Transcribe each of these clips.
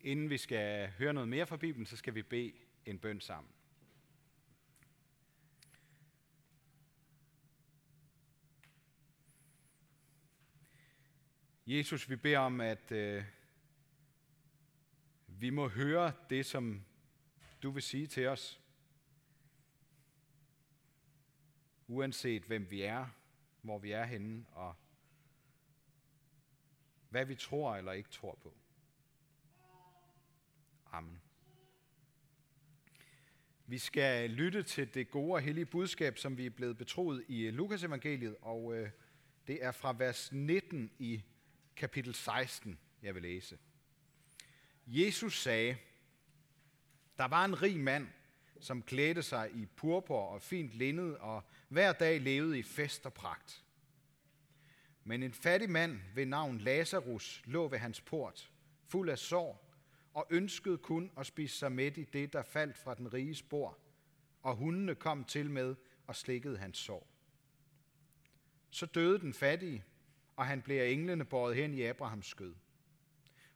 Inden vi skal høre noget mere fra Bibelen, så skal vi bede en bøn sammen. Jesus, vi beder om, at øh, vi må høre det, som du vil sige til os. Uanset hvem vi er, hvor vi er henne, og hvad vi tror eller ikke tror på. Amen. Vi skal lytte til det gode og hellige budskab, som vi er blevet betroet i øh, Lukas evangeliet, og øh, det er fra vers 19 i kapitel 16, jeg vil læse. Jesus sagde, der var en rig mand, som klædte sig i purpur og fint linned, og hver dag levede i fest og pragt. Men en fattig mand ved navn Lazarus lå ved hans port, fuld af sår, og ønskede kun at spise sig med i det, der faldt fra den rige spor, og hundene kom til med og slikkede hans sår. Så døde den fattige, og han blev af englene båret hen i Abrahams skød.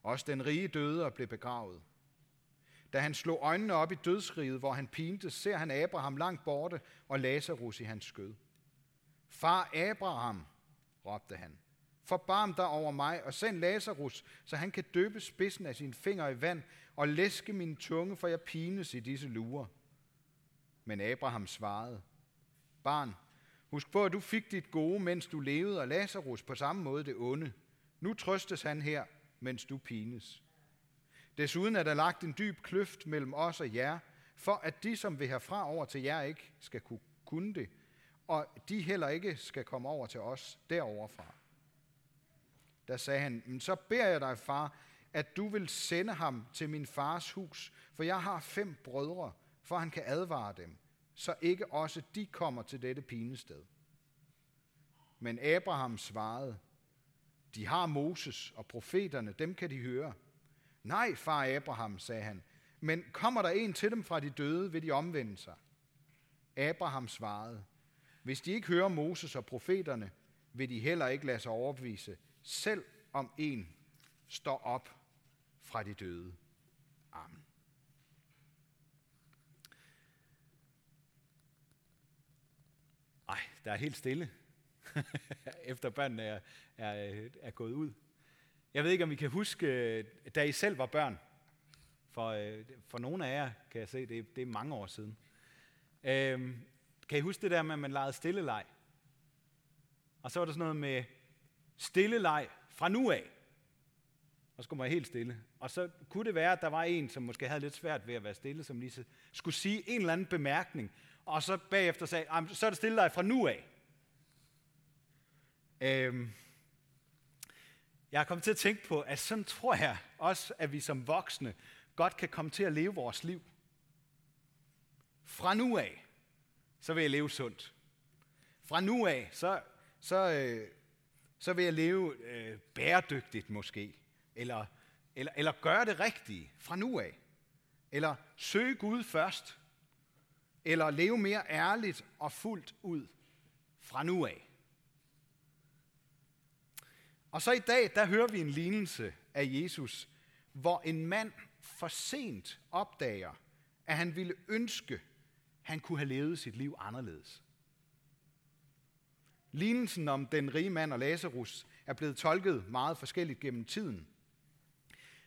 Også den rige døde og blev begravet. Da han slog øjnene op i dødsriget, hvor han pinte, ser han Abraham langt borte og Lazarus i hans skød. Far Abraham, råbte han, forbarm dig over mig og send Lazarus, så han kan døbe spidsen af sine fingre i vand og læske min tunge, for jeg pines i disse lurer. Men Abraham svarede, barn, husk på, at du fik dit gode, mens du levede, og Lazarus på samme måde det onde. Nu trøstes han her, mens du pines. Desuden er der lagt en dyb kløft mellem os og jer, for at de, som vil herfra over til jer, ikke skal kunne det, og de heller ikke skal komme over til os deroverfra. Der sagde han, men så beder jeg dig, far, at du vil sende ham til min fars hus, for jeg har fem brødre, for han kan advare dem, så ikke også de kommer til dette pinested. Men Abraham svarede, de har Moses og profeterne, dem kan de høre. Nej, far Abraham, sagde han, men kommer der en til dem fra de døde, vil de omvende sig. Abraham svarede, hvis de ikke hører Moses og profeterne, vil de heller ikke lade sig overbevise, selv om en står op fra de døde. Amen. Ej, der er helt stille, efter børnene er, er, er gået ud. Jeg ved ikke, om vi kan huske, da I selv var børn. For, øh, for nogle af jer kan jeg se, det, det er mange år siden. Øhm, kan I huske det der med, at man legede stilleleg? Og så var der sådan noget med stille leg fra nu af. Og så skulle man helt stille. Og så kunne det være, at der var en, som måske havde lidt svært ved at være stille, som lige skulle sige en eller anden bemærkning, og så bagefter sagde, så er det stille dig fra nu af. Øhm, jeg er kommet til at tænke på, at sådan tror jeg også, at vi som voksne godt kan komme til at leve vores liv. Fra nu af, så vil jeg leve sundt. Fra nu af, så, så, øh, så vil jeg leve øh, bæredygtigt måske. Eller, eller, eller gøre det rigtige fra nu af. Eller søge Gud først. Eller leve mere ærligt og fuldt ud fra nu af. Og så i dag, der hører vi en lignelse af Jesus, hvor en mand for sent opdager, at han ville ønske, han kunne have levet sit liv anderledes. Lignelsen om den rige mand og Lazarus er blevet tolket meget forskelligt gennem tiden.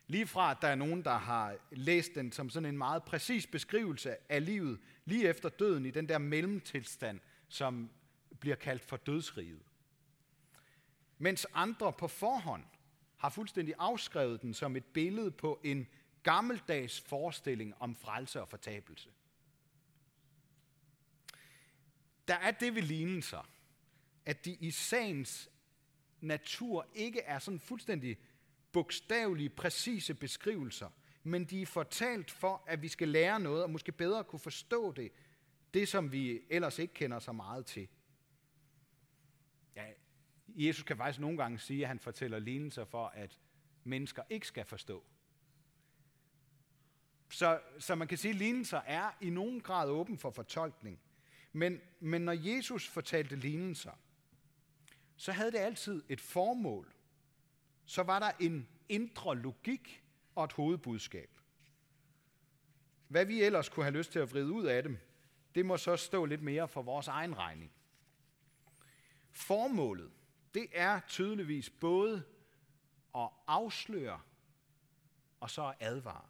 Lige fra, at der er nogen, der har læst den som sådan en meget præcis beskrivelse af livet lige efter døden i den der mellemtilstand, som bliver kaldt for dødsriget. Mens andre på forhånd har fuldstændig afskrevet den som et billede på en gammeldags forestilling om frelse og fortabelse. Der er det ved lignelser, at de i sagens natur ikke er sådan fuldstændig bogstavelige, præcise beskrivelser, men de er fortalt for, at vi skal lære noget, og måske bedre kunne forstå det, det som vi ellers ikke kender så meget til. Ja, Jesus kan faktisk nogle gange sige, at han fortæller lignelser for, at mennesker ikke skal forstå. Så, så man kan sige, at lignelser er i nogen grad åben for fortolkning. Men, men når Jesus fortalte lignelser, så havde det altid et formål. Så var der en indre logik og et hovedbudskab. Hvad vi ellers kunne have lyst til at vride ud af dem, det må så stå lidt mere for vores egen regning. Formålet, det er tydeligvis både at afsløre og så at advare.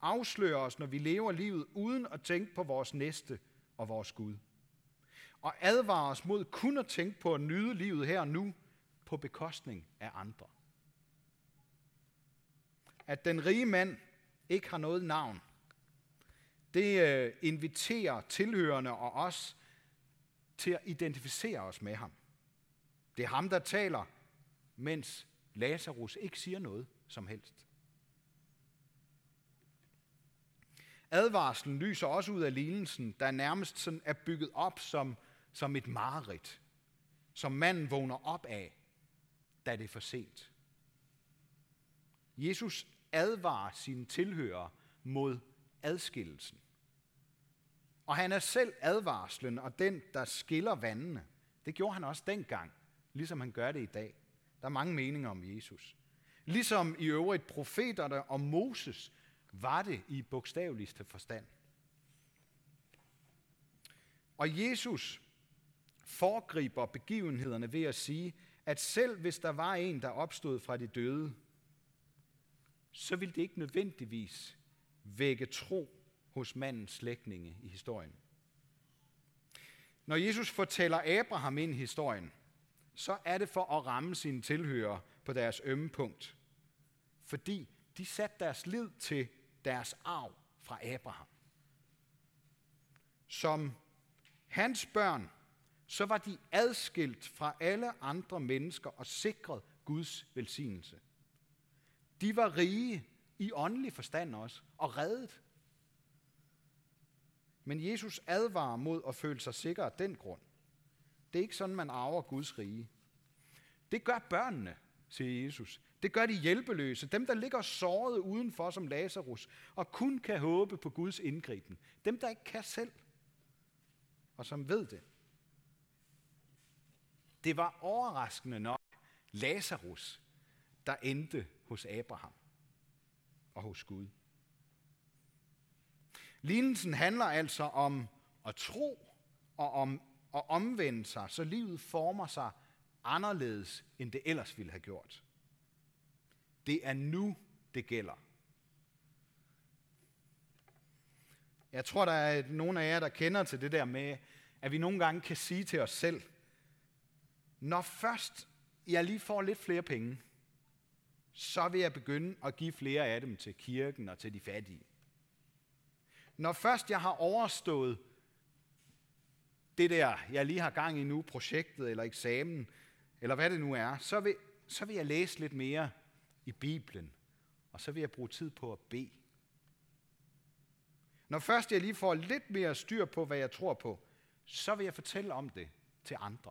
Afsløre os, når vi lever livet uden at tænke på vores næste og vores Gud. Og advarer os mod kun at tænke på at nyde livet her og nu på bekostning af andre. At den rige mand ikke har noget navn, det øh, inviterer tilhørende og os til at identificere os med ham. Det er ham, der taler, mens Lazarus ikke siger noget som helst. Advarslen lyser også ud af lignelsen, der nærmest sådan er bygget op som, som et mareridt, som manden vågner op af, da det er for sent. Jesus advarer sine tilhørere mod adskillelsen. Og han er selv advarslen og den, der skiller vandene. Det gjorde han også dengang, ligesom han gør det i dag. Der er mange meninger om Jesus. Ligesom i øvrigt profeterne og Moses var det i bogstaveligste forstand. Og Jesus foregriber begivenhederne ved at sige, at selv hvis der var en, der opstod fra de døde, så ville det ikke nødvendigvis vække tro hos mandens slægtninge i historien. Når Jesus fortæller Abraham ind i historien, så er det for at ramme sine tilhører på deres ømme punkt. Fordi de satte deres lid til deres arv fra Abraham. Som hans børn, så var de adskilt fra alle andre mennesker og sikret Guds velsignelse. De var rige i åndelig forstand også, og reddet. Men Jesus advarer mod at føle sig sikker af den grund. Det er ikke sådan, man arver Guds rige. Det gør børnene, siger Jesus. Det gør de hjælpeløse, dem der ligger såret udenfor som Lazarus, og kun kan håbe på Guds indgriben. Dem der ikke kan selv, og som ved det. Det var overraskende nok Lazarus, der endte hos Abraham og hos Gud. Lignelsen handler altså om at tro og om at omvende sig, så livet former sig anderledes, end det ellers ville have gjort. Det er nu, det gælder. Jeg tror, der er nogle af jer, der kender til det der med, at vi nogle gange kan sige til os selv, når først jeg lige får lidt flere penge, så vil jeg begynde at give flere af dem til kirken og til de fattige. Når først jeg har overstået det der, jeg lige har gang i nu, projektet eller eksamen, eller hvad det nu er, så vil, så vil jeg læse lidt mere i Bibelen, og så vil jeg bruge tid på at bede. Når først jeg lige får lidt mere styr på, hvad jeg tror på, så vil jeg fortælle om det til andre.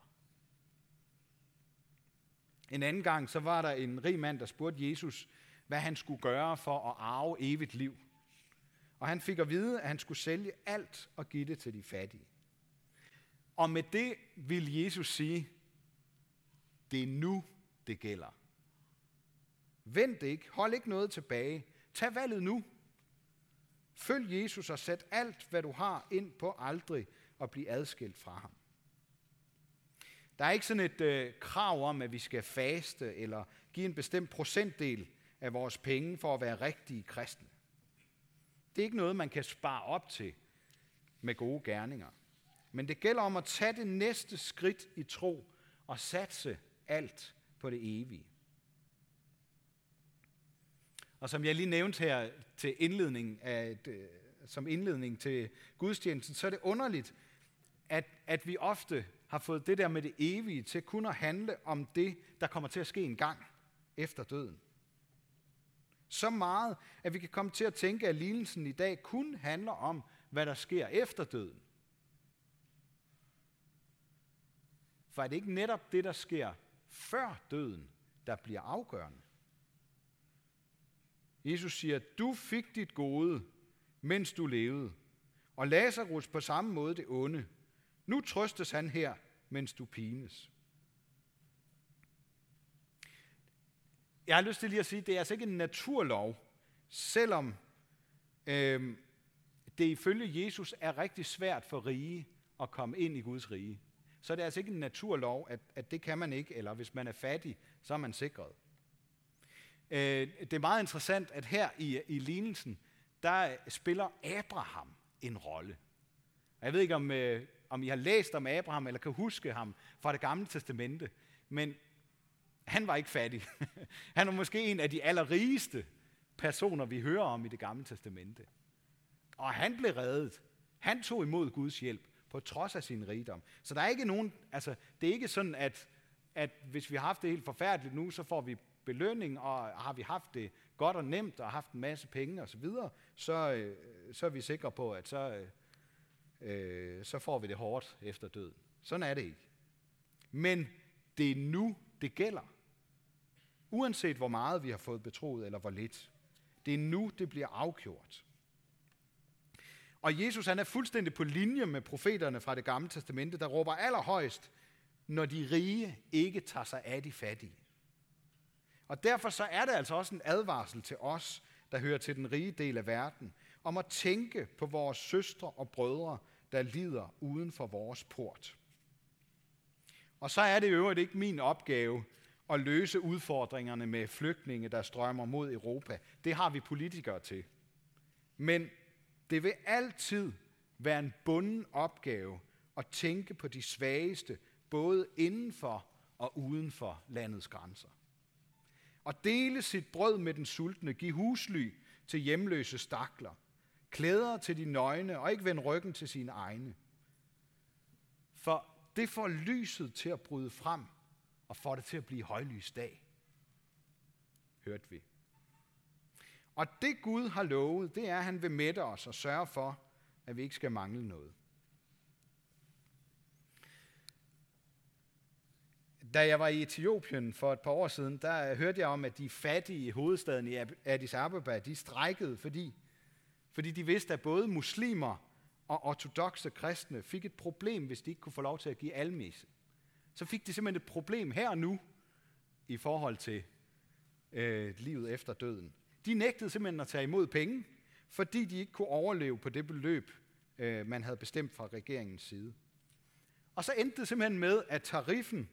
En anden gang, så var der en rig mand, der spurgte Jesus, hvad han skulle gøre for at arve evigt liv. Og han fik at vide, at han skulle sælge alt og give det til de fattige. Og med det vil Jesus sige, det er nu, det gælder. Vent ikke, hold ikke noget tilbage. Tag valget nu. Følg Jesus og sæt alt, hvad du har, ind på aldrig at blive adskilt fra ham. Der er ikke sådan et øh, krav om, at vi skal faste eller give en bestemt procentdel af vores penge for at være rigtige kristne. Det er ikke noget, man kan spare op til med gode gerninger. Men det gælder om at tage det næste skridt i tro og satse alt på det evige. Og som jeg lige nævnte her til indledning af øh, som indledning til gudstjenesten, så er det underligt, at, at vi ofte har fået det der med det evige til kun at handle om det, der kommer til at ske en gang efter døden. Så meget, at vi kan komme til at tænke, at lignelsen i dag kun handler om, hvad der sker efter døden. For er det ikke netop det, der sker før døden, der bliver afgørende? Jesus siger, du fik dit gode, mens du levede, og Lazarus på samme måde det onde. Nu trøstes han her, mens du pines. jeg har lyst til lige at sige, at det er altså ikke en naturlov, selvom øh, det ifølge Jesus er rigtig svært for rige at komme ind i Guds rige. Så det er altså ikke en naturlov, at, at det kan man ikke, eller hvis man er fattig, så er man sikret. Øh, det er meget interessant, at her i, i lignelsen, der spiller Abraham en rolle. Jeg ved ikke, om, øh, om I har læst om Abraham, eller kan huske ham fra det gamle testamente, men han var ikke fattig. Han var måske en af de allerrigeste personer, vi hører om i det gamle testamente. Og han blev reddet. Han tog imod Guds hjælp på trods af sin rigdom. Så der er ikke nogen, altså det er ikke sådan, at, at hvis vi har haft det helt forfærdeligt nu, så får vi belønning, og har vi haft det godt og nemt, og haft en masse penge osv., så, så, øh, så er vi sikre på, at så, øh, øh, så får vi det hårdt efter døden. Sådan er det ikke. Men det er nu, det gælder. Uanset hvor meget vi har fået betroet, eller hvor lidt. Det er nu, det bliver afgjort. Og Jesus han er fuldstændig på linje med profeterne fra det gamle testamente, der råber allerhøjst, når de rige ikke tager sig af de fattige. Og derfor så er det altså også en advarsel til os, der hører til den rige del af verden, om at tænke på vores søstre og brødre, der lider uden for vores port. Og så er det i øvrigt ikke min opgave at løse udfordringerne med flygtninge, der strømmer mod Europa. Det har vi politikere til. Men det vil altid være en bunden opgave at tænke på de svageste, både inden for og uden for landets grænser. Og dele sit brød med den sultne, give husly til hjemløse stakler, klæder til de nøgne og ikke vend ryggen til sine egne. For det får lyset til at bryde frem og får det til at blive højlys dag. Hørte vi. Og det Gud har lovet, det er, at han vil mætte os og sørge for, at vi ikke skal mangle noget. Da jeg var i Etiopien for et par år siden, der hørte jeg om, at de fattige i hovedstaden i Addis Ababa, de strækkede, fordi, fordi de vidste, at både muslimer og ortodoxe kristne fik et problem, hvis de ikke kunne få lov til at give almisse. Så fik de simpelthen et problem her og nu i forhold til øh, livet efter døden. De nægtede simpelthen at tage imod penge, fordi de ikke kunne overleve på det beløb, øh, man havde bestemt fra regeringens side. Og så endte det simpelthen med, at tariffen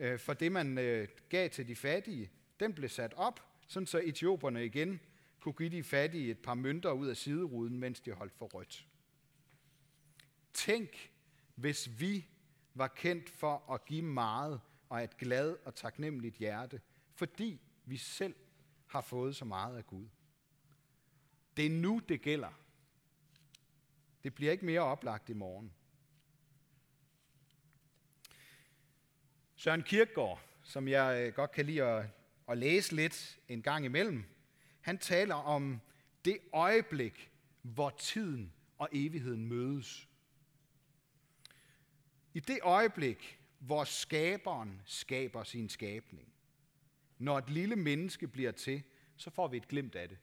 øh, for det, man øh, gav til de fattige, den blev sat op, sådan så etioperne igen kunne give de fattige et par mønter ud af sideruden, mens de holdt for rødt. Tænk, hvis vi var kendt for at give meget og et glad og taknemmeligt hjerte, fordi vi selv har fået så meget af Gud. Det er nu, det gælder. Det bliver ikke mere oplagt i morgen. Søren Kierkegaard, som jeg øh, godt kan lide at, at læse lidt en gang imellem, han taler om det øjeblik, hvor tiden og evigheden mødes. I det øjeblik, hvor skaberen skaber sin skabning, når et lille menneske bliver til, så får vi et glimt af det.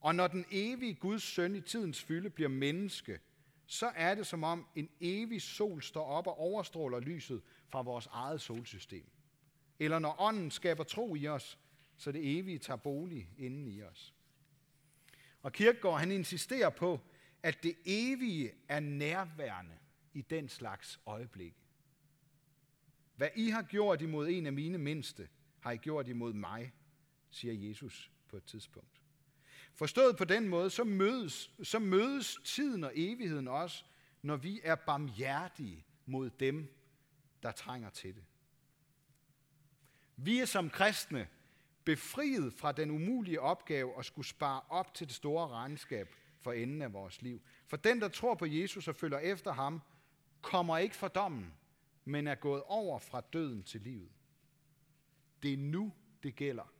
Og når den evige Guds søn i tidens fylde bliver menneske, så er det som om en evig sol står op og overstråler lyset fra vores eget solsystem. Eller når ånden skaber tro i os, så det evige tager bolig inden i os. Og Kirkegaard han insisterer på, at det evige er nærværende i den slags øjeblik. Hvad I har gjort imod en af mine mindste, har I gjort imod mig, siger Jesus på et tidspunkt. Forstået på den måde, så mødes, så mødes tiden og evigheden også, når vi er barmhjertige mod dem, der trænger til det. Vi er som kristne befriet fra den umulige opgave at skulle spare op til det store regnskab for enden af vores liv. For den, der tror på Jesus og følger efter ham, kommer ikke for dommen, men er gået over fra døden til livet. Det er nu, det gælder.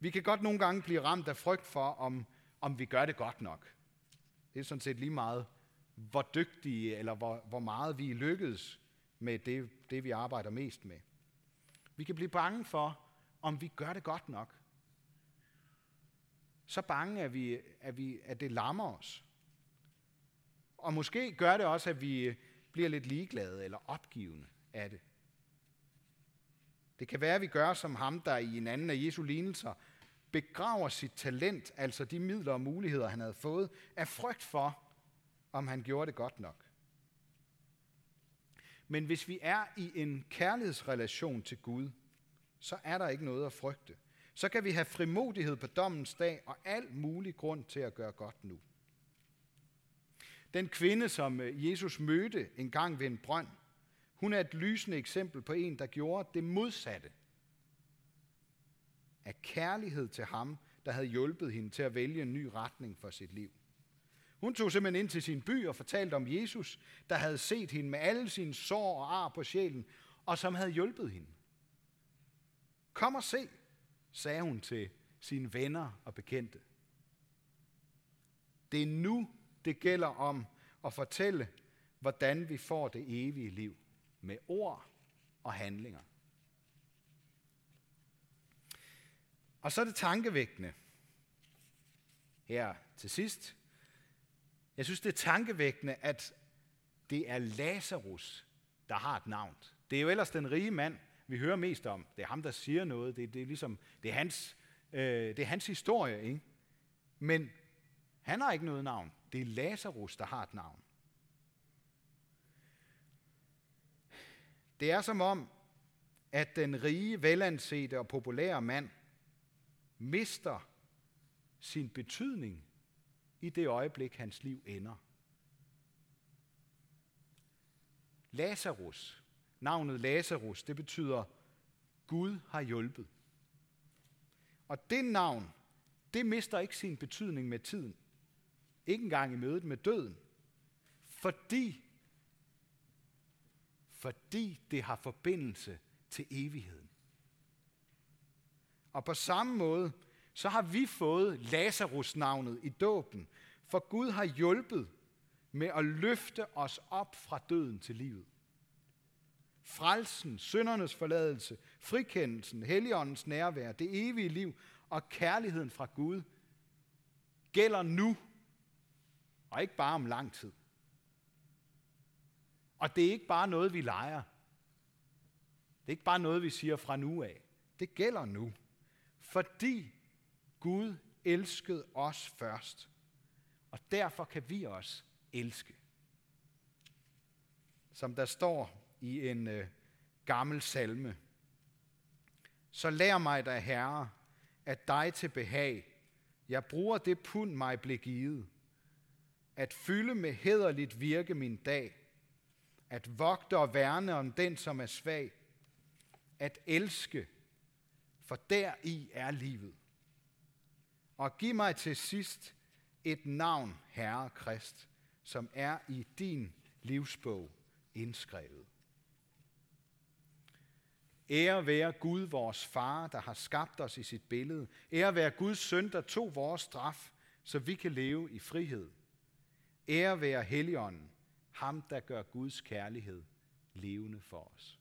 Vi kan godt nogle gange blive ramt af frygt for, om, om vi gør det godt nok. Det er sådan set lige meget, hvor dygtige eller hvor, hvor meget vi lykkedes med det, det, vi arbejder mest med. Vi kan blive bange for, om vi gør det godt nok. Så bange er vi, at, vi, at det lammer os. Og måske gør det også, at vi bliver lidt ligeglade eller opgivende af det. Det kan være, at vi gør som ham, der i en anden af Jesu lignelser begraver sit talent, altså de midler og muligheder, han havde fået, af frygt for, om han gjorde det godt nok. Men hvis vi er i en kærlighedsrelation til Gud, så er der ikke noget at frygte. Så kan vi have frimodighed på dommens dag og al mulig grund til at gøre godt nu. Den kvinde, som øh, Jesus mødte en gang ved en brønd, hun er et lysende eksempel på en, der gjorde det modsatte af kærlighed til ham, der havde hjulpet hende til at vælge en ny retning for sit liv. Hun tog simpelthen ind til sin by og fortalte om Jesus, der havde set hende med alle sine sår og ar på sjælen, og som havde hjulpet hende. Kom og se, sagde hun til sine venner og bekendte. Det er nu, det gælder om at fortælle, hvordan vi får det evige liv med ord og handlinger. Og så er det tankevækkende her til sidst. Jeg synes, det er tankevækkende, at det er Lazarus, der har et navn. Det er jo ellers den rige mand, vi hører mest om. Det er ham, der siger noget. Det, det, er, ligesom, det, er, hans, øh, det er hans historie. Ikke? Men han har ikke noget navn. Det er Lazarus, der har et navn. Det er som om, at den rige, velansete og populære mand mister sin betydning i det øjeblik, hans liv ender. Lazarus, navnet Lazarus, det betyder, Gud har hjulpet. Og det navn, det mister ikke sin betydning med tiden. Ikke engang i mødet med døden. Fordi, fordi det har forbindelse til evigheden. Og på samme måde, så har vi fået Lazarus-navnet i dåben, for Gud har hjulpet med at løfte os op fra døden til livet. Frelsen, syndernes forladelse, frikendelsen, heligåndens nærvær, det evige liv og kærligheden fra Gud gælder nu, og ikke bare om lang tid. Og det er ikke bare noget, vi leger. Det er ikke bare noget, vi siger fra nu af. Det gælder nu. Fordi Gud elskede os først. Og derfor kan vi også elske. Som der står i en øh, gammel salme. Så lær mig da, Herre, at dig til behag. Jeg bruger det pund mig blev givet. At fylde med hederligt virke min dag. At vogte og værne om den, som er svag. At elske, for deri er livet. Og giv mig til sidst et navn, Herre Krist, som er i din livsbog indskrevet. Ære være Gud, vores far, der har skabt os i sit billede. Ære være Guds søn, der tog vores straf, så vi kan leve i frihed. Ære være Helligånden, ham der gør Guds kærlighed levende for os.